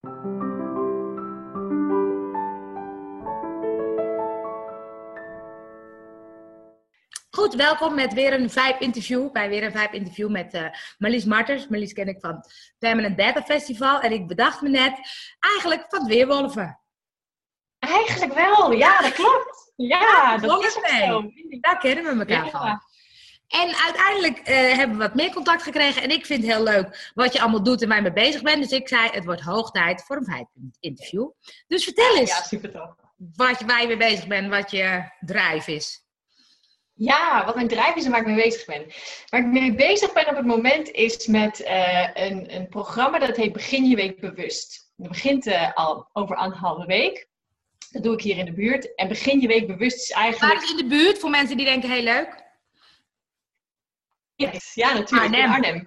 Goed, welkom met weer een Vibe interview. Bij weer een Vibe interview met uh, Marlies Martens. Marlies ken ik van Permanent Data Festival. En ik bedacht me net, eigenlijk van het Weerwolven. Eigenlijk wel, ja, dat klopt. Ja, dat is zo. Daar kennen we elkaar van. En uiteindelijk uh, hebben we wat meer contact gekregen. En ik vind het heel leuk wat je allemaal doet en waar je mee bezig bent. Dus ik zei, het wordt hoog tijd voor een interview. Dus vertel eens. Ja, super tof. Wat, waar je mee bezig bent, wat je drive is. Ja, wat mijn drijf is en waar ik mee bezig ben. Waar ik mee bezig ben op het moment is met uh, een, een programma dat heet Begin je week bewust. Dat begint uh, al over anderhalve week. Dat doe ik hier in de buurt. En Begin je week bewust is eigenlijk... Waar is in de buurt voor mensen die denken, heel leuk? Yes, ja, natuurlijk. Arnhem. In Arnhem.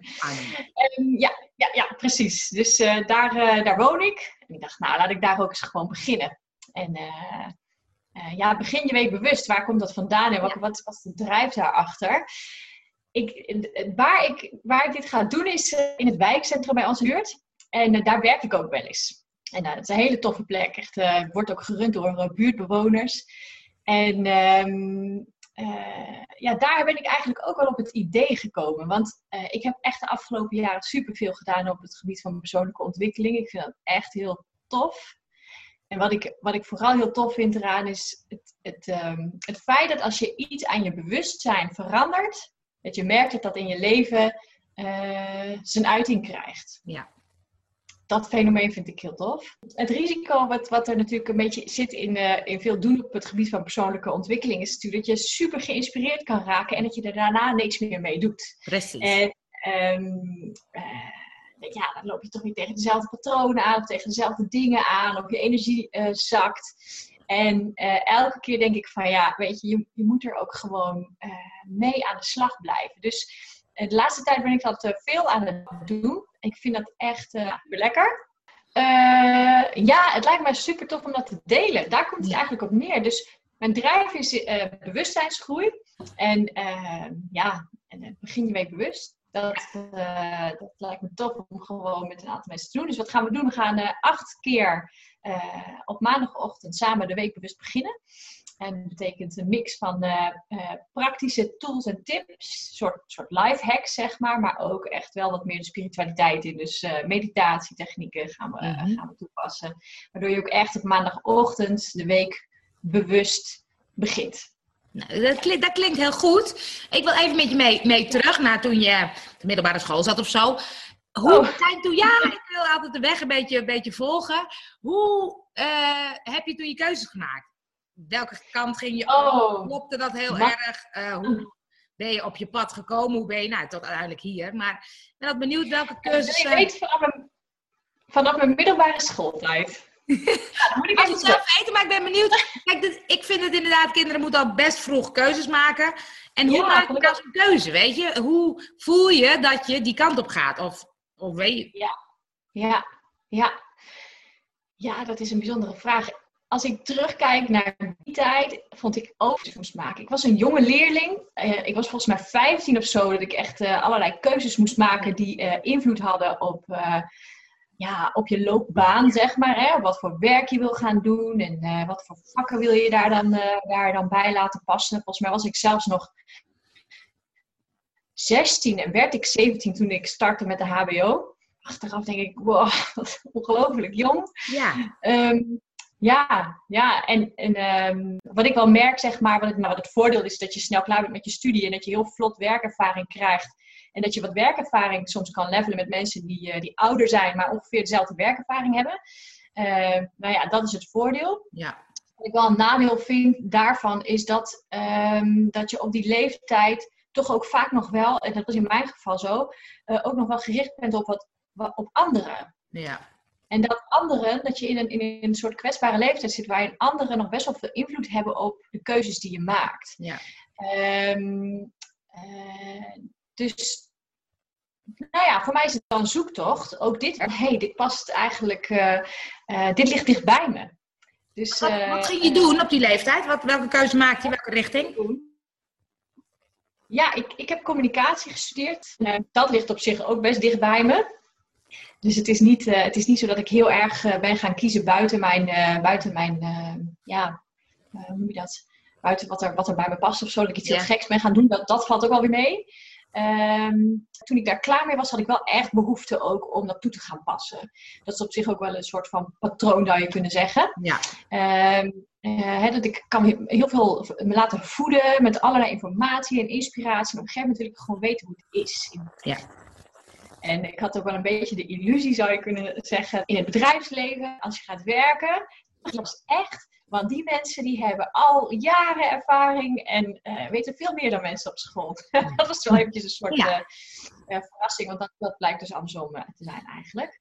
Um, ja, ja, ja, precies. Dus uh, daar, daar woon ik. En ik dacht, nou, laat ik daar ook eens gewoon beginnen. En uh, ja, begin je week bewust. Waar komt dat vandaan en wat, wat was de drijf daarachter? Ik, waar, ik, waar ik dit ga doen is eh, in het wijkcentrum bij onze buurt. En daar werk ik ook wel eens. En dat is een hele toffe plek. Echt, wordt ook gerund door buurtbewoners. En um, ja, daar ben ik eigenlijk ook wel op het idee gekomen. Want ik heb echt de afgelopen jaren superveel gedaan op het gebied van persoonlijke ontwikkeling. Ik vind dat echt heel tof. En wat ik, wat ik vooral heel tof vind eraan is het, het, um, het feit dat als je iets aan je bewustzijn verandert, dat je merkt dat dat in je leven uh, zijn uiting krijgt. Ja. Dat fenomeen vind ik heel tof. Het risico wat, wat er natuurlijk een beetje zit in, uh, in veel doen op het gebied van persoonlijke ontwikkeling, is natuurlijk dat je super geïnspireerd kan raken en dat je er daarna niks meer mee doet. Precies. En, um, uh, ja, dan loop je toch weer tegen dezelfde patronen aan, of tegen dezelfde dingen aan, of je energie uh, zakt. En uh, elke keer denk ik van ja, weet je, je, je moet er ook gewoon uh, mee aan de slag blijven. Dus de laatste tijd ben ik dat veel aan het doen. Ik vind dat echt super lekker. ja, het lijkt mij super tof om dat te delen. Daar komt het eigenlijk op neer. Dus mijn drijf is bewustzijnsgroei. En ja, en begin je week bewust. Dat, uh, dat lijkt me tof om gewoon met een aantal mensen te doen. Dus wat gaan we doen? We gaan uh, acht keer uh, op maandagochtend samen de week bewust beginnen. En dat betekent een mix van praktische tools en tips, een soort, soort life hacks zeg maar, maar ook echt wel wat meer de spiritualiteit in. Dus meditatietechnieken gaan we, mm-hmm. gaan we toepassen. Waardoor je ook echt op maandagochtend de week bewust begint. Nou, dat, klinkt, dat, klinkt, heel goed. Ik wil even met je mee, mee terug naar toen je de middelbare school zat of zo. Hoe, oh. toen, ja, ik wil altijd de weg een beetje, een beetje volgen. Hoe uh, heb je toen je keuzes gemaakt? Welke kant ging je oh. op? Klopte dat heel erg? Uh, hoe ben je op je pad gekomen? Hoe ben je nou tot uiteindelijk hier? Maar ik ben benieuwd welke keuzes... Ik weet vanaf mijn, vanaf mijn middelbare schooltijd. Ja, moet ik zelf weten, maar ik ben benieuwd. Kijk, ik vind het inderdaad, kinderen moeten al best vroeg keuzes maken. En hoe ja, maak je nou zo'n keuze, weet je? Hoe voel je dat je die kant op gaat? Of, of weet je... Ja, ja, ja. Ja, dat is een bijzondere vraag. Als ik terugkijk naar die tijd, vond ik moest maken. Ik was een jonge leerling. Uh, ik was volgens mij 15 of zo, dat ik echt uh, allerlei keuzes moest maken die uh, invloed hadden op ja, op je loopbaan, zeg maar. Hè? Wat voor werk je wil gaan doen en uh, wat voor vakken wil je daar dan, uh, daar dan bij laten passen. Volgens mij was ik zelfs nog 16 en werd ik 17 toen ik startte met de HBO. Achteraf denk ik, wow, ongelooflijk jong. Ja. Um, ja, ja, en, en um, wat ik wel merk, zeg maar, wat het, nou, wat het voordeel is dat je snel klaar bent met je studie en dat je heel vlot werkervaring krijgt. En dat je wat werkervaring soms kan levelen met mensen die, uh, die ouder zijn, maar ongeveer dezelfde werkervaring hebben. Uh, nou ja, dat is het voordeel. Ja. Wat ik wel een nadeel vind daarvan is dat, um, dat je op die leeftijd toch ook vaak nog wel, en dat was in mijn geval zo, uh, ook nog wel gericht bent op, wat, wat op anderen. Ja. En dat anderen, dat je in een, in een soort kwetsbare leeftijd zit waarin anderen nog best wel veel invloed hebben op de keuzes die je maakt. Ja. Um, uh, dus, nou ja, voor mij is het dan zoektocht. Ook dit, hé, hey, dit past eigenlijk, uh, uh, dit ligt dichtbij me. Dus, wat, wat eh, ging je doen op die leeftijd? Wat, welke keuze maakte je? Welke richting? Ja, ik, ik heb communicatie gestudeerd. dat ligt op zich ook best dicht bij me. Dus het is, niet, het is niet zo dat ik heel erg ben gaan kiezen buiten mijn, buiten mijn ja, hoe noem je dat? Buiten wat er, wat er bij me past of zo. Dat ik iets heel geks ben gaan doen. Dat, dat valt ook wel weer mee. Ehm, toen ik daar klaar mee was, had ik wel echt behoefte ook om dat toe te gaan passen. Dat is op zich ook wel een soort van patroon, zou je kunnen zeggen. Ja. Um, dat ik kan heel veel me laten voeden met allerlei informatie en inspiratie. En op een gegeven moment wil ik gewoon weten hoe het is. Ja. En ik had ook wel een beetje de illusie, zou je kunnen zeggen, in het bedrijfsleven, als je gaat werken, dat was echt want die mensen die hebben al jaren ervaring en uh, weten veel meer dan mensen op school. dat was wel eventjes een soort uh, verrassing, want dat, dat blijkt dus andersom te zijn eigenlijk.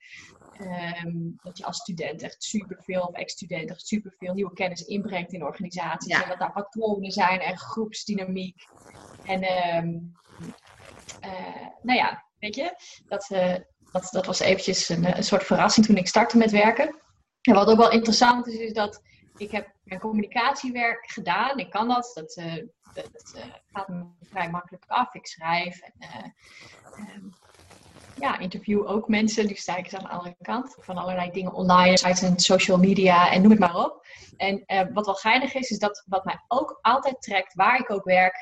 Um, dat je als student echt superveel, of ex-student echt superveel nieuwe kennis inbrengt in organisaties. En dat daar patronen zijn en groepsdynamiek. En um, nou ja, weet je, dat, dat, dat was eventjes een, een soort verrassing toen ik startte met werken. En wat ook wel interessant is, is dat ik heb mijn communicatiewerk gedaan. Ik kan dat. Dat, dat uh, gaat me vrij makkelijk af. Ik schrijf en uh, ja, interview ook mensen. Die sta ik aan de andere kant. Van allerlei dingen online, sites en social media en noem het maar op. En wat wel geinig is, is dat wat mij ook altijd trekt, waar ik ook werk,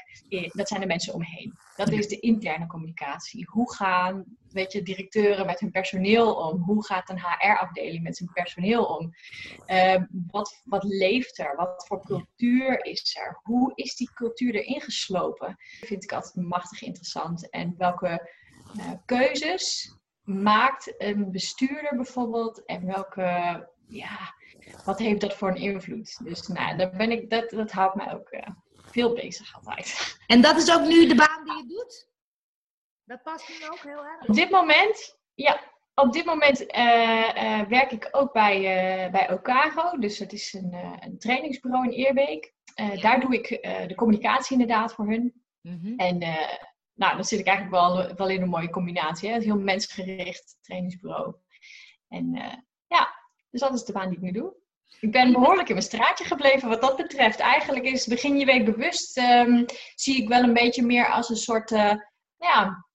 dat zijn de mensen om me heen. Dat is de interne communicatie. Hoe gaan weet je, directeuren met hun personeel om? Hoe gaat een HR-afdeling met zijn personeel om? Ehm, wat, wat leeft er? Wat voor cultuur is er? Hoe is die cultuur erin geslopen? Dat vind ik altijd machtig interessant. En welke uh, keuzes maakt een bestuurder bijvoorbeeld? En welke, ja, wat heeft dat voor een invloed? Dus nou, daar ben ik, dat, dat houdt mij ook uh, veel bezig altijd. En dat is ook nu de baan die je doet? Dat past nu ook heel erg. Op dit moment, ja, op dit moment uh, werk ik ook bij, uh, bij Okago. Dus dat is een, een trainingsbureau in Eerbeek. Daar doe ik de communicatie inderdaad voor hun. Mm En nou, dan zit ik eigenlijk wel, in een mooie combinatie. Hè? Een heel mensgericht trainingsbureau. En ja, dus dat is de baan die ik nu doe. Ik ben behoorlijk in mijn straatje gebleven wat dat betreft. Eigenlijk is begin je week bewust, um, zie ik wel een beetje meer als een soort ja,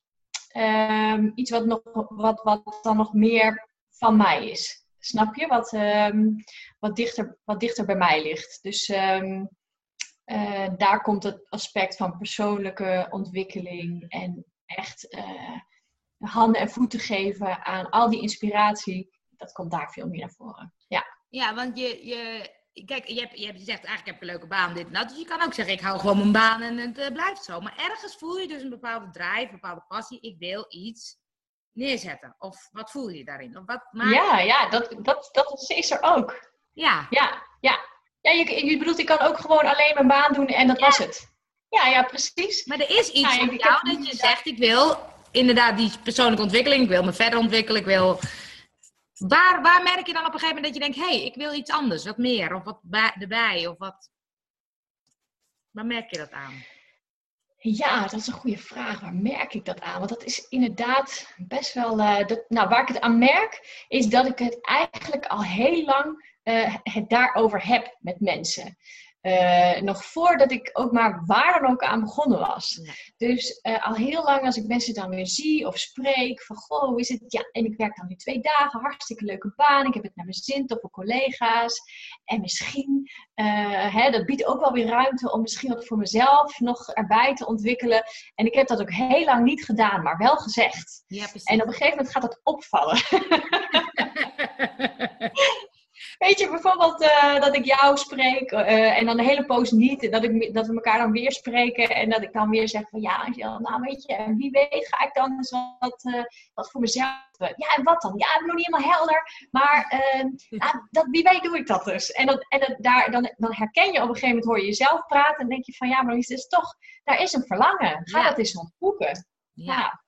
um, iets wat, nog, wat, wat dan nog meer van mij is. Snap je? Wat, um, wat, dichter, wat dichter bij mij ligt. Dus uh, daar komt het aspect van persoonlijke ontwikkeling en echt uh, handen en voeten geven aan al die inspiratie. Dat komt daar veel meer naar voren. Ja, ja want je, je, kijk, je hebt, je hebt gezegd, eigenlijk heb ik een leuke baan, dit en dat. Dus je kan ook zeggen, ik hou gewoon mijn baan en het uh, blijft zo. Maar ergens voel je dus een bepaalde drive, een bepaalde passie. Ik wil iets neerzetten. Of wat voel je daarin? Of wat maakt... Ja, ja dat, dat, dat is er ook. Ja. Ja, ja. Ja je, je bedoelt, ik kan ook gewoon alleen mijn baan doen en dat was het. Ja, ja, precies. Maar er is iets ja, jou dat je zegt, ik wil inderdaad die persoonlijke ontwikkeling, ik wil me verder ontwikkelen, ik wil Waar, waar merk je dan op een gegeven moment dat je denkt, hé, hey, ik wil iets anders, wat meer, of wat erbij, of wat... Waar merk je dat aan? Ja, dat is een goede vraag. Waar merk ik dat aan? Want dat is inderdaad best wel. Dat, nou, waar ik het aan merk, is dat ik het eigenlijk al heel lang uh, het daarover heb met mensen. Uh, nog voordat ik ook maar waar dan ook aan begonnen was. Dus uh, al heel lang als ik mensen dan weer zie of spreek van goh, hoe is het? Ja, en ik werk dan nu twee dagen, hartstikke leuke baan. Ik heb het naar mijn zin, toffe collega's. En misschien, uh, hè, dat biedt ook wel weer ruimte om misschien wat voor mezelf nog erbij te ontwikkelen. En ik heb dat ook heel lang niet gedaan, maar wel gezegd. Ja, en op een gegeven moment gaat dat opvallen. Weet je, bijvoorbeeld uh, dat ik jou spreek uh, en dan de hele poos niet. Dat, ik, dat we elkaar dan weer spreken en dat ik dan weer zeg van ja, nou weet je, wie weet ga ik dan eens wat, uh, wat voor mezelf. Ja, en wat dan? Ja, ik ben nog niet helemaal helder, maar nou, dat, wie weet doe ik dat dus. En, dat, en dat, daar, dan, dan herken je op een gegeven moment, hoor je jezelf praten en denk je van ja, maar is dus toch, daar is een verlangen. Ga dat eens ontvoeren. Ja. ja.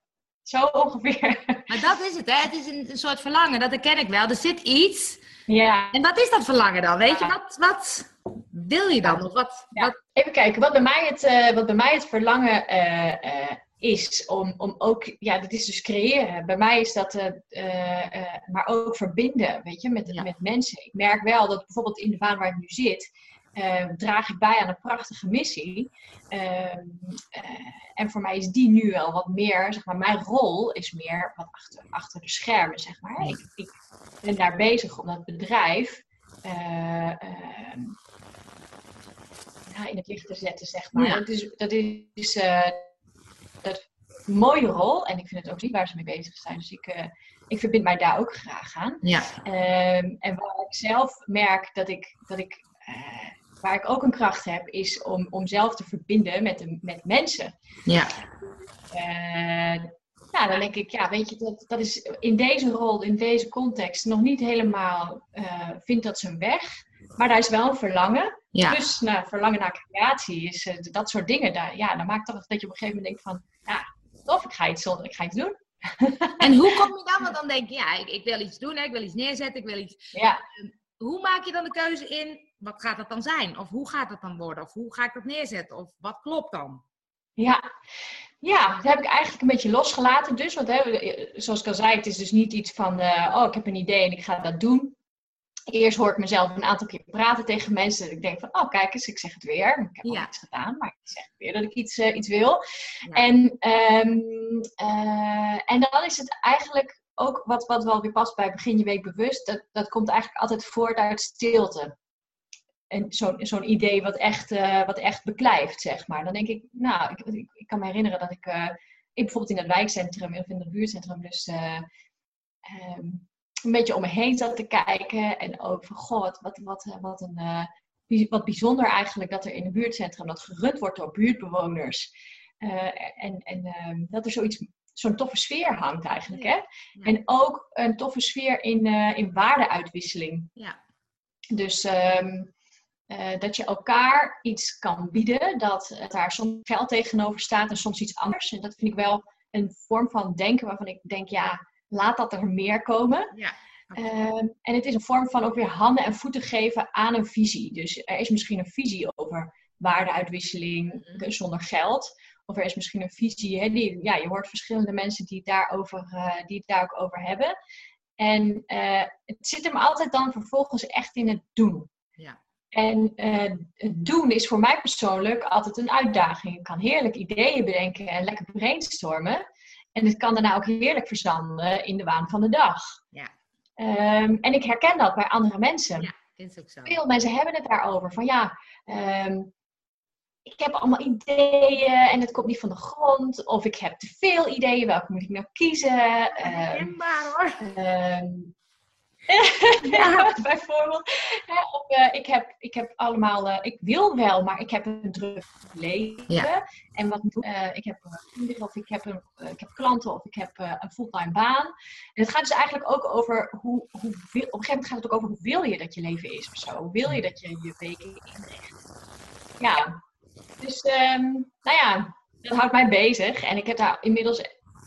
Zo ongeveer. Maar dat is het, hè? Het is een, een soort verlangen, dat herken ik wel. Er zit iets ja. En wat is dat verlangen dan? Weet je, wat, wat wil je dan? Of wat, wat... Even kijken, wat bij mij het, uh, wat bij mij het verlangen uh, uh, is om, om ook, ja, dat is dus creëren. Bij mij is dat, maar ook verbinden, weet je, met, met mensen. Ik merk wel dat bijvoorbeeld in de baan waar ik nu zit, uh, draag ik bij aan een prachtige missie. Ehm, en voor mij is die nu wel wat meer, zeg maar, mijn rol is meer wat achter, achter de schermen, zeg maar. Ik, ik ben daar bezig om dat bedrijf ehm, in het licht te zetten, zeg maar. Dat is, dat is dat een mooie rol. En ik vind het ook niet waar ze mee bezig zijn. Dus ik, uh, ik verbind mij daar ook graag aan. Ja. Um, en waar ik zelf merk dat ik, dat ik uh, waar ik ook een kracht heb, is om, om zelf te verbinden met, de, met mensen. Ja. Uh, ja, dan denk ik, ja, weet je, dat, dat is in deze rol, in deze context, nog niet helemaal, vindt dat zijn weg. Maar daar is wel een verlangen. Ja. Dus nou, verlangen naar creatie is dat soort dingen. Daar, ja, dan maakt toch dat je op een gegeven moment denkt van, ja, tof, ik ga iets, ik ga iets doen. En hoe kom je dan? Want dan denk je, ja, ik, ik wil iets doen, hè, ik wil iets neerzetten, ik wil iets... Ja. Ehm, hoe maak je dan de keuze in, wat gaat dat dan zijn? Of hoe gaat het dan worden? Of hoe ga ik dat neerzetten? Of wat klopt dan? Ja, ja, dat heb ik eigenlijk een beetje losgelaten. Dus, want hè, zoals ik al zei, het is dus niet iets van, uh, oh, ik heb een idee en ik ga dat doen. Eerst hoor ik mezelf een aantal keer praten tegen mensen. Dat ik denk van, oh kijk eens, ik zeg het weer. Ik heb al iets gedaan, maar ik zeg weer dat ik iets, uh, iets wil. En, um, uh, en dan is het eigenlijk ook wat, wat wel weer past bij begin je week bewust. Dat, dat komt eigenlijk altijd voort uit stilte. En zo'n zo'n idee wat echt, uh, wat echt beklijft, zeg maar. Dan denk ik, nou, ik, ik, kan me herinneren dat ik, ik bijvoorbeeld in het wijkcentrum of in het buurtcentrum dus... Um, een beetje om me heen zat te kijken. En ook van, goh, wat, wat, wat, een, uh, wat bijzonder eigenlijk dat er in een buurtcentrum dat gerund wordt door buurtbewoners. Uh, en en uh, dat er zoiets, zo'n toffe sfeer hangt eigenlijk. Hè? En ook een toffe sfeer in, uh, in waardeuitwisseling. Ja. Dus um, dat je elkaar iets kan bieden, dat daar soms geld tegenover staat en soms iets anders. En dat vind ik wel een vorm van denken waarvan ik denk, ja, laat dat er meer komen. Ja. Ehm, en het is een vorm van ook weer handen en voeten geven aan een visie. Dus er is misschien een visie over waardeuitwisseling mhm. zonder geld. Of er is misschien een visie, hè, die, ja, je hoort verschillende mensen die, daarover, uh, die het daar ook over hebben. En uh, het zit hem altijd dan vervolgens echt in het doen. Ja. En uh, het doen is voor mij persoonlijk altijd een uitdaging. Ik kan heerlijk ideeën bedenken en lekker brainstormen. En het kan daarna ook heerlijk verzanden in de waan van de dag. Ja. Um, en ik herken dat bij andere mensen. Ja, zo. Veel mensen hebben het daarover. Van ja, um, ik heb allemaal ideeën en het komt niet van de grond. Of ik heb te veel ideeën, welke moet ik nou kiezen? Um, hoor. ja, bijvoorbeeld. of, uh, ik, heb, ik heb allemaal, uh, ik wil wel, maar ik heb een druk leven. Ja. En wat uh, ik heb of ik heb, een, ik heb klanten of ik heb een fulltime baan. En het gaat dus eigenlijk ook over hoe, hoe, op een gegeven moment gaat het ook over hoe wil je dat je leven is of zo. Hoe wil je dat je je weken inricht? Ja, dus um, nou ja, dat houdt mij bezig. En ik heb daar inmiddels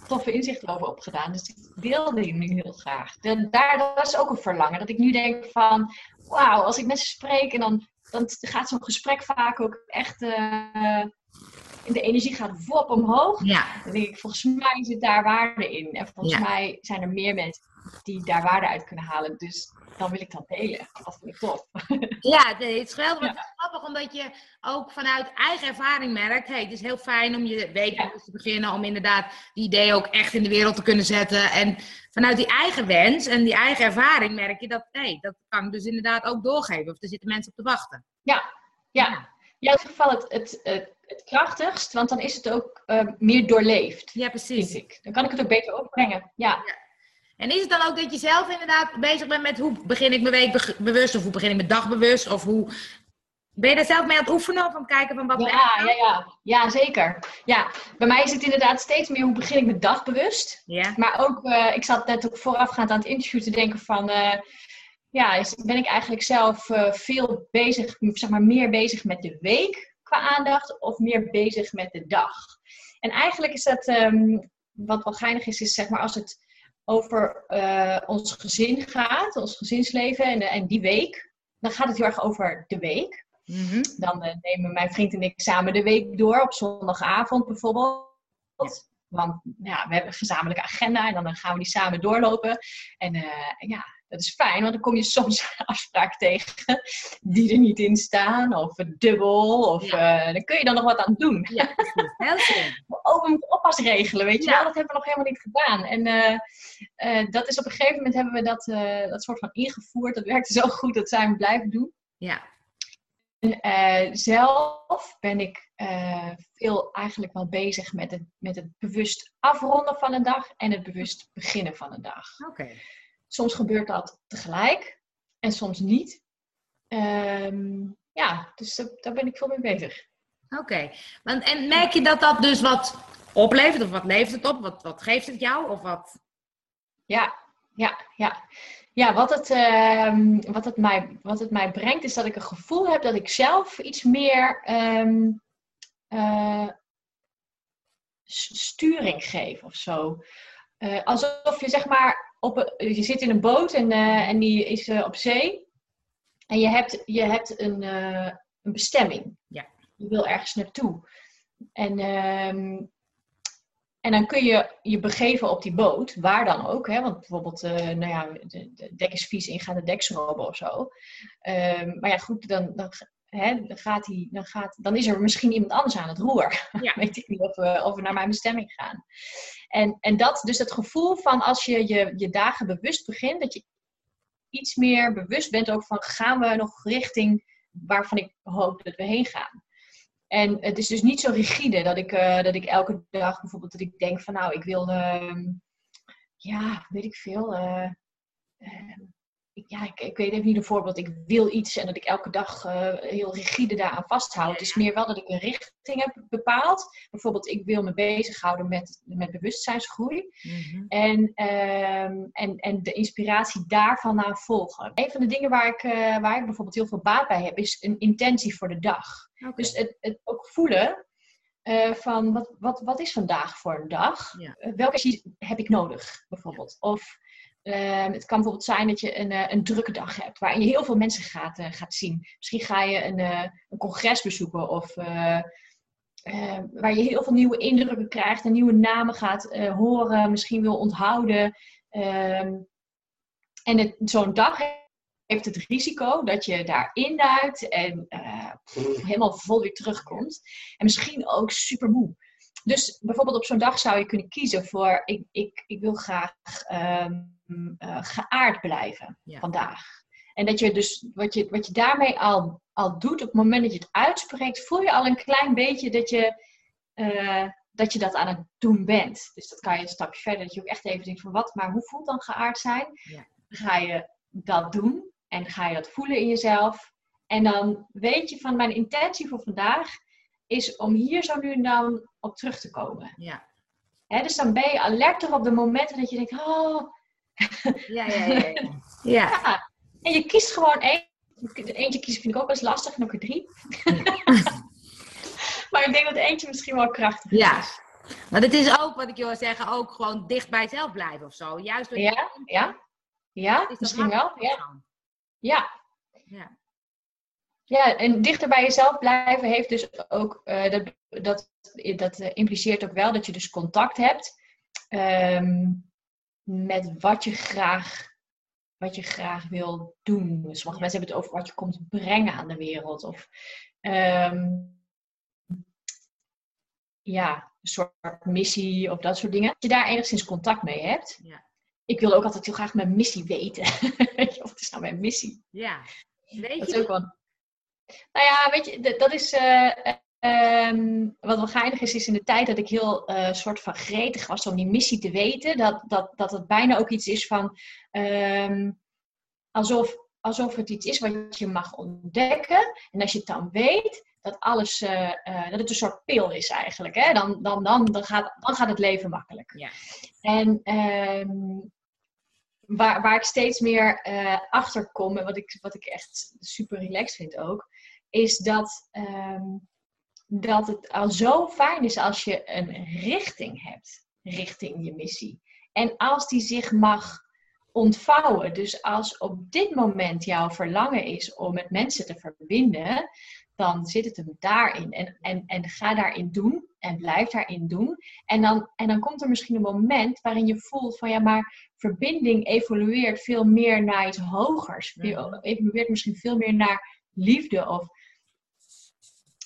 toffe inzichten over opgedaan. Dus ik deel die nu heel graag. Daar, dat is ook een verlangen. Dat ik nu denk van, wauw, als ik met ze spreek en dan, dan gaat zo'n gesprek vaak ook echt... Uh, de energie gaat wop omhoog. Ja. Dan denk ik, volgens mij zit daar waarde in. En volgens mij zijn er meer mensen die daar waarde uit kunnen halen. Dus dan wil ik dat delen. Dat vind ik tof. Ja, het is geweldig. Ja. Het is grappig omdat je ook vanuit eigen ervaring merkt. Hey, het is heel fijn om je week te beginnen. Om inderdaad die idee ook echt in de wereld te kunnen zetten. En vanuit die eigen wens en die eigen ervaring merk je dat, hey, dat kan ik dus inderdaad ook doorgeven. Of er zitten mensen op te wachten. Ja, ja. ja. in ieder geval het, het, het, het, krachtigst, want dan is het ook uh, meer doorleefd. Ja, precies. Ik. Dan kan ik het ook beter opbrengen. ja. ja. En is het dan ook dat je zelf inderdaad bezig bent met hoe begin ik mijn week bewust of hoe begin ik mijn dag bewust of hoe ben je daar zelf mee aan het oefenen of aan het kijken van wat ja, ja, ja, ja, zeker. Ja, bij mij is het inderdaad steeds meer hoe begin ik mijn dag bewust. Ja. Maar ook, uh, ik zat net ook voorafgaand aan het interview te denken van, uh, ja, ben ik eigenlijk zelf uh, veel bezig, zeg maar meer bezig met de week qua aandacht of meer bezig met de dag? En eigenlijk is dat, um, wat wel geinig is, is zeg maar als het over uh, ons gezin gaat, ons gezinsleven en, en die week, dan gaat het heel erg over de week. Mhm. Dan uh, nemen mijn vriend en ik samen de week door op zondagavond bijvoorbeeld. Want ja, we hebben een gezamenlijke agenda en dan gaan we die samen doorlopen. En uh, ja, Dat is fijn, want dan kom je soms een afspraak tegen die er niet in staan, of dubbel, of uh, dan kun je dan nog wat aan doen. Ja, heel slim. Ook een oppasregelen, weet je wel, dat hebben we nog helemaal niet gedaan. En uh, dat is op een gegeven moment hebben we dat, dat soort van ingevoerd. Dat werkte zo goed, dat zijn we blijven doen. Ja. En zelf ben ik veel eigenlijk wel bezig met het, met het bewust afronden van een dag en het bewust beginnen van een dag. Oké. Soms gebeurt dat tegelijk en soms niet. Ehm, ja, dus daar ben ik veel mee bezig. Oké, en merk je dat dat dus wat oplevert? Of wat levert het op? Wat, wat geeft het jou? Of wat? Ja, ja, ja. Ja, wat het, ehm, wat, het mij, wat het mij brengt is dat ik een gevoel heb dat ik zelf iets meer ehm, eh, sturing geef of zo. Uh, alsof je zeg maar op je zit in een boot en, uh, en die is uh, op zee. En je hebt, je hebt een, uh, een bestemming. Ja. Je wil ergens naartoe. En, um, en dan kun je je begeven op die boot, waar dan ook. Hè? Want bijvoorbeeld, nou ja, de, de dek is vies en de dekschroben of zo. Um, maar ja, goed, dan, dan, hè, dan, gaat hij, dan, gaat, dan is er misschien iemand anders aan het roer. Ja. Weet ik niet of we, of we naar mijn bestemming gaan. En, en dat, dus het gevoel van als je, je je dagen bewust begint, dat je iets meer bewust bent ook van gaan we nog richting waarvan ik hoop dat we heen gaan. En het is dus niet zo rigide dat ik, uh, dat ik elke dag bijvoorbeeld dat ik denk van nou ik wil, uh, ja weet ik veel, uh, ja, ik, ik, weet even niet een voorbeeld. Ik wil iets en dat ik elke dag uh, heel rigide daaraan vasthoud. Het is meer wel dat ik een richting heb bepaald. Bijvoorbeeld, ik wil me bezighouden met, met bewustzijnsgroei. Mm-hmm. en, um, en, en de inspiratie daarvan naar volgen. Een van de dingen waar ik, uh, waar ik bijvoorbeeld heel veel baat bij heb, is een intentie voor de dag. Okay. Dus het, het ook voelen uh, van wat, wat, wat is vandaag voor een dag? Ja. welke heb ik nodig, bijvoorbeeld? Of Ehm, het kan bijvoorbeeld zijn dat je een, uh, een drukke dag hebt, waarin je heel veel mensen gaat, uh, gaat zien. Misschien ga je een, uh, een congres bezoeken of waar je heel veel nieuwe indrukken krijgt en nieuwe namen gaat horen, misschien wil onthouden. Ehm, en zo'n dag heeft het risico dat je daar induikt en helemaal vol weer terugkomt. En misschien ook super moe. Dus bijvoorbeeld op zo'n dag zou je kunnen kiezen voor: ik, ik, ik wil graag um, uh, geaard blijven vandaag. En dat je dus wat je, wat je daarmee al, al doet, op het moment dat je het uitspreekt, voel je al een klein beetje dat je, uh, dat, je dat aan het doen bent. Dus dat kan je een stapje verder, dat je ook echt even denkt van wat, maar hoe voelt dan geaard zijn? Ja. Ga je dat doen en ga je dat voelen in jezelf? En dan weet je van mijn intentie voor vandaag is om hier zo nu en dan op terug te komen. Ja. dus dan ben je alerter op de momenten dat je denkt, oh. Ja, ja, ja. ja. ja. En je kiest gewoon één. Eentje kiezen vind ik ook best lastig, en ook er drie. maar ik denk dat eentje misschien wel krachtig is. Ja. Maar het is ook, wat ik je wil zeggen, ook gewoon dicht bij jezelf blijven of zo. Juist door ja, ja. Ja, misschien wel. Ja. ja. Ja. En dichter bij jezelf blijven heeft dus ook, uh, dat, dat, dat impliceert ook wel dat je dus contact hebt um, met wat je graag, wat je graag wil doen. Dus sommige mensen hebben het over wat je komt brengen aan de wereld. Of um, ja, een soort missie of dat soort dingen. Dat je daar enigszins contact mee hebt. Ja. Ik wil ook altijd heel graag mijn missie weten. wat is nou mijn missie? Ja. Weet dat is ook wel nou ja, weet je, dat is. Uh, um, wat wel geinig is, is in de tijd dat ik heel uh, soort van gretig was om die missie te weten, dat, dat, dat het bijna ook iets is van. Um, alsof, alsof het iets is wat je mag ontdekken. En als je het dan weet, dat alles. Uh, dat het een soort pil is eigenlijk. Hè? Dan, dan, dan, dan, gaat, dan gaat het leven makkelijk. Ja. En. Um, waar, waar ik steeds meer uh, achter kom en wat ik, wat ik echt super relaxed vind ook, is dat, um, dat het al zo fijn is als je een richting hebt richting je missie. En als die zich mag ontvouwen. Dus als op dit moment jouw verlangen is om met mensen te verbinden, dan zit het hem daarin. En, en, en ga daarin doen en blijf daarin doen. En dan, en dan komt er misschien een moment waarin je voelt van ja, maar verbinding evolueert veel meer naar iets hogers. Evolueert misschien veel meer naar liefde of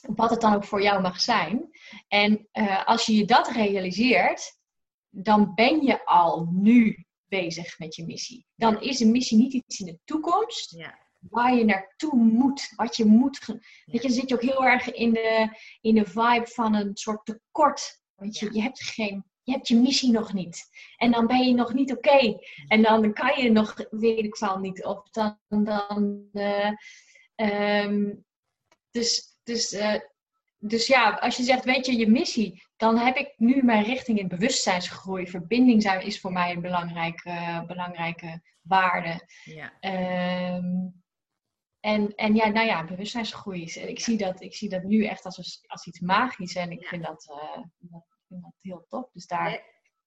wat het dan ook voor jou mag zijn. En uh, als je je dat realiseert, dan ben je al nu bezig met je missie. Dan is een missie niet iets in de toekomst. Ja waar je naartoe moet, wat je moet. Weet je, dan zit je ook heel erg in de, in de vibe van een soort tekort. Want je, je hebt geen, je hebt je missie nog niet. En dan ben je nog niet oké. En dan kan je nog, weet ik wel niet. Of dan, dan uh, um, dus, dus, uh, dus ja, als je zegt, weet je, je missie, dan heb ik nu mijn richting in bewustzijnsgroei. Verbinding zijn is voor mij een belangrijke, belangrijke waarde. Ja. Um, en, en ja, nou ja, bewustzijnsgroei. Ik, zie dat, ik zie dat nu echt als, als iets magisch en ik vind, dat, uh, vind dat heel top. Dus daar,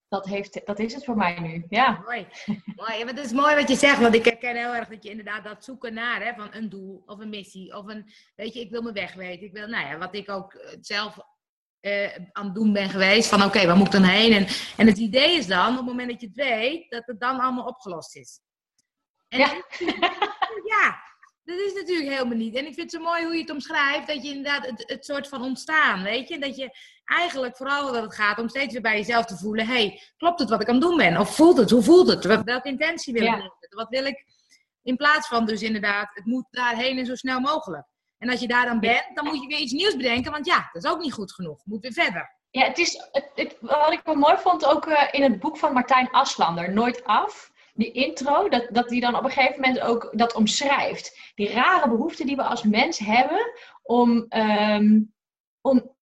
dat, heeft, dat is het voor mij nu. Ja. Mooi. mooi. Ja, is mooi wat je zegt, want ik herken heel erg dat je inderdaad dat zoeken naar, hè, van een doel of een missie. Of een, weet je, ik wil mijn weg weten. Ik wil, nou ja, wat ik ook eh, zelf uh, aan het doen ben geweest. Van oké, waar moet ik dan heen? En, en het idee is dan, op het moment dat je het weet, dat het dan allemaal opgelost is. En ja. ja, dat is natuurlijk helemaal niet. En ik vind het zo mooi hoe je het omschrijft, dat je inderdaad het, het soort van ontstaan, weet je. Dat je eigenlijk vooral dat het gaat om steeds weer bij jezelf te voelen, hey, klopt het wat ik aan het doen ben? Of voelt het? Hoe voelt het? Welke intentie wil ik? Wat wil ik? In plaats van dus inderdaad, het moet daarheen en zo snel mogelijk. En als je daar dan bent, dan moet je weer iets nieuws bedenken, want ja, dat is ook niet goed genoeg. Moet weer verder. Ja, het is, het, het, wat ik wel mooi vond ook uh, in het boek van Martijn Aslander, Nooit Af die intro, dat, dat die dan op een gegeven moment ook dat omschrijft. Die rare behoefte die we als mens hebben om, ehm, om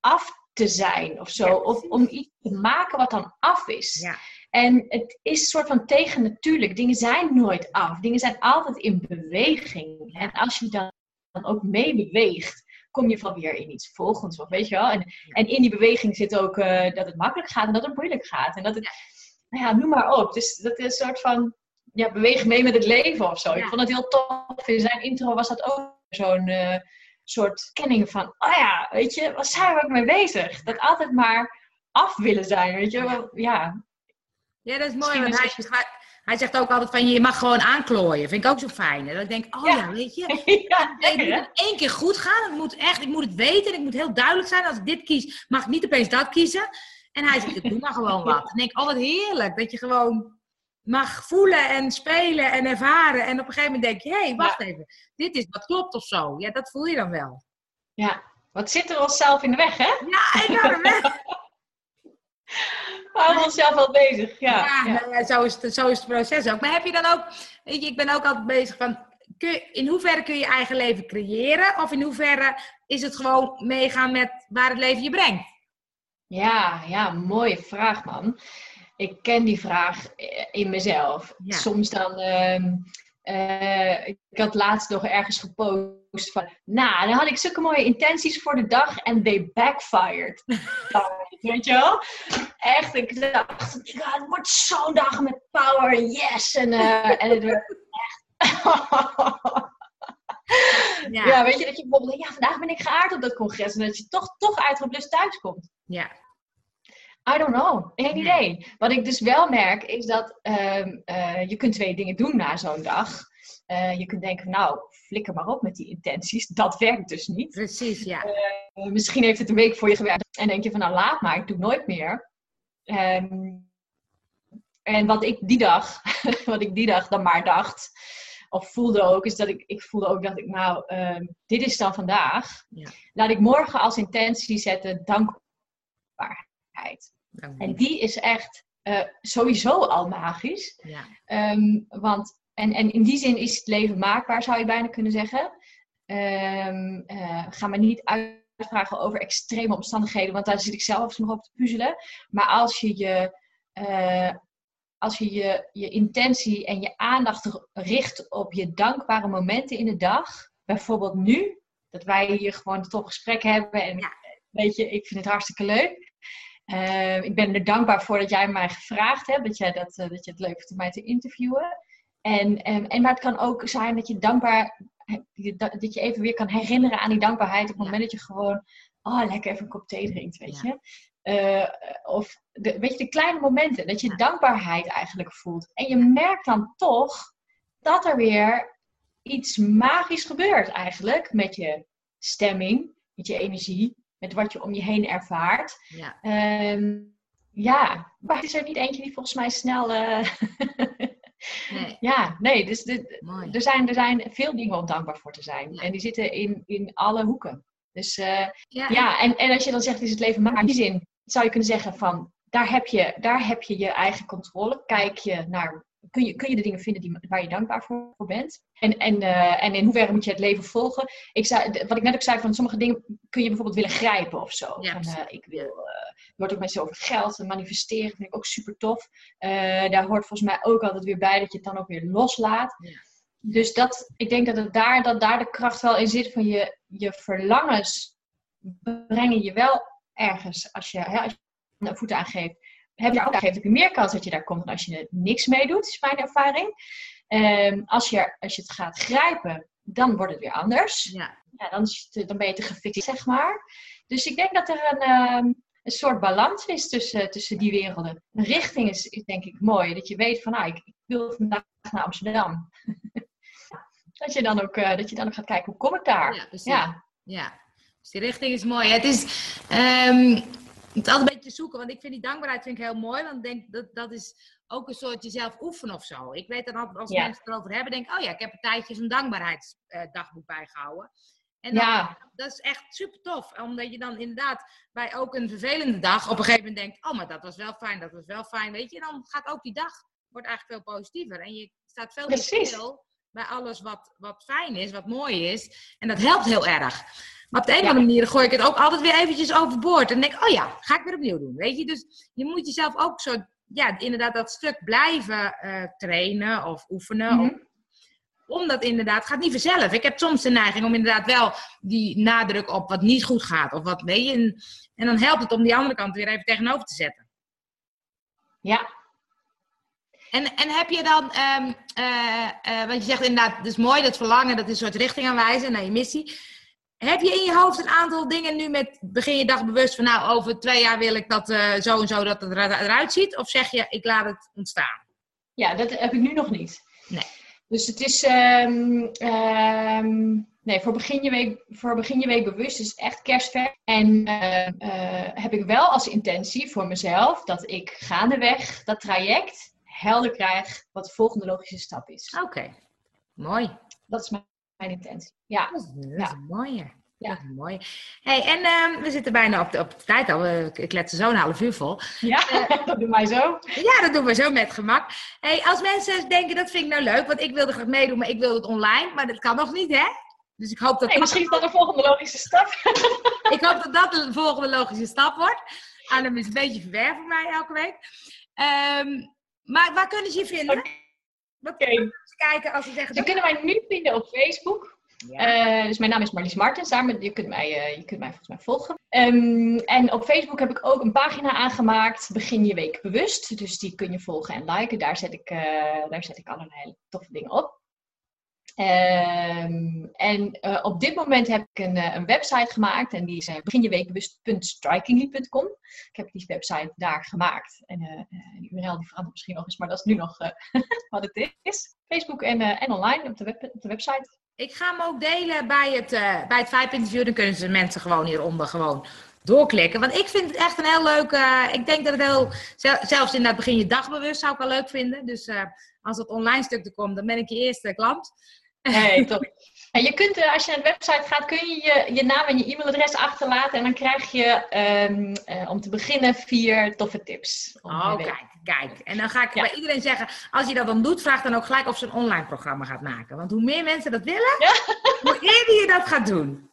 af te zijn of zo. of om iets te maken wat dan af is. Ja. En het is een soort van tegennatuurlijk. Dingen zijn nooit af. Dingen zijn altijd in beweging. En als je dan, dan ook meebeweegt, kom je van weer in iets volgens. Of weet je wel. En, en in die beweging zit ook uh, dat het makkelijk gaat en dat het moeilijk gaat. En dat het, nou ja, noem maar op. Dus dat is een soort van, ja, beweeg mee met het leven of zo. Ik vond het heel tof. In zijn intro was dat ook zo'n uh, soort kenning van, oh ja, weet je, waar zijn we ook mee bezig? Dat altijd maar af willen zijn, weet je. Ja, ja dat is mooi, want hij, hij zegt ook altijd van, je mag gewoon aanklooien. Vind ik ook zo fijn. Dat ik denk, oh ja, weet je, ja, het moet één keer goed gaan. Het moet echt, ik moet het weten. Ik moet heel duidelijk zijn. Als ik dit kies, mag ik niet opeens dat kiezen. En hij zegt, doe maar gewoon wat. En ik oh wat heerlijk, dat je gewoon mag voelen en spelen en ervaren. En op een gegeven moment denk je, hé, hey, wacht even, dit is wat klopt of zo. Ja, dat voel je dan wel. Ja, wat zit er onszelf in de weg, hè? Ja, enorm, hè? We houden onszelf wel bezig, ja. Ja, nou ja. zo, is het, zo is het proces ook. Maar heb je dan ook, weet je, ik ben ook altijd bezig van, kun, in hoeverre kun je eigen leven creëren? Of in hoeverre is het gewoon meegaan met waar het leven je brengt? Ja, ja, mooie vraag, man. Ik ken die vraag eh, in mezelf. Soms dan. Uh, uh, ik had laatst nog ergens gepost van. Nou, dan had ik zulke mooie intenties voor de dag en they backfired. weet je wel? Echt, ik dacht, ja, het wordt zo'n dag met power, yes! En, uh, en het werd echt. Ja. ja. weet je, dat je bijvoorbeeld, ja, vandaag ben ik geaard op dat congres. En dat je toch, toch uit thuis komt. Ja. I don't know. Geen idee. Wat ik dus wel merk, is dat uh, uh, je kunt twee dingen doen na zo'n dag. Uh, je kunt denken, nou, flikker maar op met die intenties. Dat werkt dus niet. Precies, ja. Eh, misschien heeft het een week voor je gewerkt. En denk je van, nou, laat maar, ik doe nooit meer. Um, en wat ik die dag, wat ik die dag dan maar dacht, of voelde ook, is dat ik, ik voelde ook dat ik, nou, uh, dit is dan vandaag. Ja. Laat ik morgen als intentie zetten En die is echt uh, sowieso al magisch. Ja. Um, want, en, en in die zin is het leven maakbaar, zou je bijna kunnen zeggen. Um, uh, ga me niet uitvragen over extreme omstandigheden, want daar zit ik zelf nog op te puzzelen. Maar als je je uh, als je, je je intentie en je aandacht richt op je dankbare momenten in de dag, bijvoorbeeld nu, dat wij hier gewoon een top gesprek hebben en weet je, ik vind het hartstikke leuk. Uh, ik ben er dankbaar voor dat jij mij gevraagd hebt, dat, jij dat, uh, dat je het leuk vindt om mij te interviewen. En, en, en, maar het kan ook zijn dat je dankbaar dat je even weer kan herinneren aan die dankbaarheid op het moment dat je gewoon, oh, lekker even een kop thee drinkt, weet je. Uh, of de, weet je, de kleine momenten, dat je dankbaarheid eigenlijk voelt. En je merkt dan toch dat er weer iets magisch gebeurt eigenlijk met je stemming, met je energie, met wat je om je heen ervaart. Ja, um, ja maar het is er niet eentje die volgens mij snel. Uh... nee. Ja, nee, dus de, er, zijn, er zijn veel dingen om dankbaar voor te zijn. En die zitten in, in alle hoeken. Dus uh, ja, ja en, en als je dan zegt, is het leven maar in die zin zou je kunnen zeggen van, daar heb je, daar heb je je eigen controle. Kijk je naar kun je, kun je de dingen vinden die, waar je dankbaar voor, bent? En, en, uh, en in hoeverre moet je het leven volgen? Ik zei, wat ik net ook zei, van sommige dingen kun je bijvoorbeeld willen grijpen of zo. Ja, van, uh, ik wil, uh, wordt ook mensen over geld en manifesteren, vind ik ook super tof. daar hoort volgens mij ook altijd weer bij dat je het dan ook weer loslaat. Ja. Dus dat, ik denk dat, het daar, dat daar de kracht wel in zit van je, je verlangens brengen je wel ergens, als je, hè, als je voeten aangeeft, heb je ook je meer kans dat je daar komt dan als je er niks mee doet, is mijn ervaring. Um, als, je, als je het gaat grijpen, dan wordt het weer anders. Ja. ja dan, dan ben je te gefixt, zeg maar. Dus ik denk dat er een, um, een soort balans is tussen, tussen die werelden. Een richting is, is denk ik mooi. Dat je weet van, nou, ik, ik wil vandaag naar Amsterdam. dat, je dan ook, uh, dat je dan ook gaat kijken, hoe kom ik daar? Ja, ja. ja. Dus die richting is mooi. Het is... Um het altijd een beetje zoeken, want ik vind die dankbaarheid vind ik heel mooi. Want ik denk dat dat is ook een soort jezelf oefenen of zo. Ik weet dan altijd als mensen het erover hebben, denk ik, oh ja, ik heb een tijdje een dankbaarheidsdagboek bijgehouden. En dan, ja. dat is echt super tof. Omdat je dan inderdaad bij ook een vervelende dag op een gegeven moment denkt, oh, maar dat was wel fijn, dat was wel fijn. Weet je, dan gaat ook die dag, wordt eigenlijk veel positiever. En je staat veel meer stil bij alles wat, wat fijn is, wat mooi is. En dat helpt heel erg. Maar op de een of andere manier gooi ik het ook altijd weer eventjes overboord. En denk oh ja, ga ik weer opnieuw doen. Weet je, dus je moet jezelf ook zo, ja, inderdaad dat stuk blijven uh, trainen of oefenen. Mm -hmm. omdat inderdaad, het gaat niet vanzelf. Ik heb soms de neiging om inderdaad wel die nadruk op wat niet goed gaat. Of wat, weet je, en, en dan helpt het om die andere kant weer even tegenover te zetten. Ja, en, en heb je dan, um, uh, uh, want je zegt inderdaad, het is mooi, dat verlangen, dat is een soort richting aanwijzen naar je missie. Heb je in je hoofd een aantal dingen nu met, begin je dag bewust van nou, over twee jaar wil ik dat uh, zo en zo dat het eruit ziet? Of zeg je, ik laat het ontstaan? Ja, dat heb ik nu nog niet. Nee. Dus het is, um, um, nee, voor begin, je week, voor begin je week bewust is echt kerstver. En uh, uh, heb ik wel als intentie voor mezelf dat ik gaandeweg dat traject helder krijg wat de volgende logische stap is. Oké, mooi. Dat is mijn mijn intentie. Ja. Dat is, dat mooie. Ja. mooi. Hey, en uh, we zitten bijna op de, op de tijd al. Ik kletsen zo een half uur vol. Ja, uh, dat doen wij zo. Ja, dat doen we zo met gemak. Hey, als mensen denken, dat vind ik nou leuk, want ik wilde graag meedoen, maar ik wil het online. Maar dat kan nog niet, hè? Dus ik hoop dat... Misschien is dat de volgende logische stap. ik hoop dat dat de volgende logische stap wordt. Adam is een beetje verwerven voor mij elke week. Um, maar waar kunnen ze je vinden? Oké. Kijken als ze zeggen... Ze kunnen mij nu vinden op Facebook. Ja. Uh, dus mijn naam is Marlies Martens. Daar, je, kunt mij, uh, je kunt mij volgens mij volgen. Um, en op Facebook heb ik ook een pagina aangemaakt. Begin je week bewust. Dus die kun je volgen en liken. Daar zet ik, uh, daar zet ik allerlei toffe dingen op. Um, en uh, op dit moment heb ik een, uh, een website gemaakt en die is uh, beginjeweekbewust.strikingly.com. Ik heb die website daar gemaakt en de URL die verandert misschien nog eens, maar dat is nu nog wat het is. Facebook en, en online op de, op de website. Ik ga hem ook delen bij het, bij het Vibe-interview. Dan kunnen ze mensen gewoon hieronder gewoon doorklikken. Want ik vind het echt een heel leuk... ik denk dat het heel... Zelfs in dat begin je dagbewust zou ik wel leuk vinden. Dus als het online stuk er komt, dan ben ik je eerste klant. Nee, top. En je kunt, als je naar de website gaat, kun je je, je naam en je e-mailadres achterlaten. En dan krijg je um, uh, om te beginnen vier toffe tips. Oh, kijk, kijk. En dan ga ik bij iedereen zeggen, als je dat dan doet, vraag dan ook gelijk of ze een online programma gaat maken. Want hoe meer mensen dat willen, ja. hoe eerder je dat gaat doen.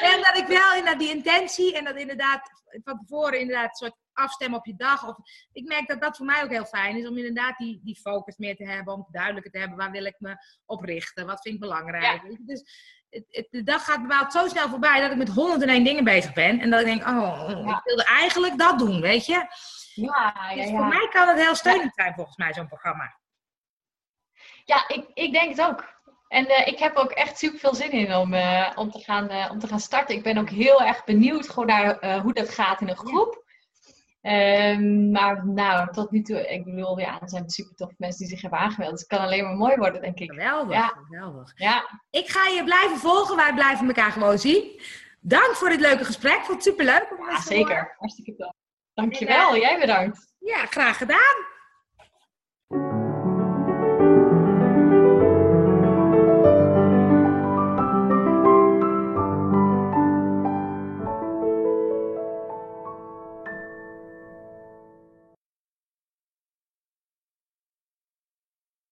En dat ik wel inderdaad die intentie en dat inderdaad van tevoren inderdaad een soort afstemmen op je dag. Of, ik merk dat dat voor mij ook heel fijn is om inderdaad die, die focus meer te hebben, om duidelijker te hebben waar wil ik me op richten, wat vind ik belangrijk. Dus het, de dag gaat bepaald zo snel voorbij dat ik met 101 dingen bezig ben en dat ik denk, oh, ik wilde eigenlijk dat doen, weet je. Ja, ja, dus voor mij kan het heel steunend zijn volgens mij, zo'n programma. Ja, ik, ik denk het ook. En uh, ik heb ook echt super veel zin in om, uh, om, te gaan, uh, om te gaan starten. Ik ben ook heel erg benieuwd gewoon naar hoe dat gaat in een groep. Um, maar nou, tot nu toe, ik bedoel, ja, er zijn super tof mensen die zich hebben aangemeld. Dus het kan alleen maar mooi worden, denk ik. Geweldig, ja. geweldig. Ja. Ik ga je blijven volgen, wij blijven elkaar gewoon zien. Dank voor dit leuke gesprek, vond het superleuk. Ja, zeker. Hartstikke tof. Dankjewel, jij bedankt. Ja, graag gedaan.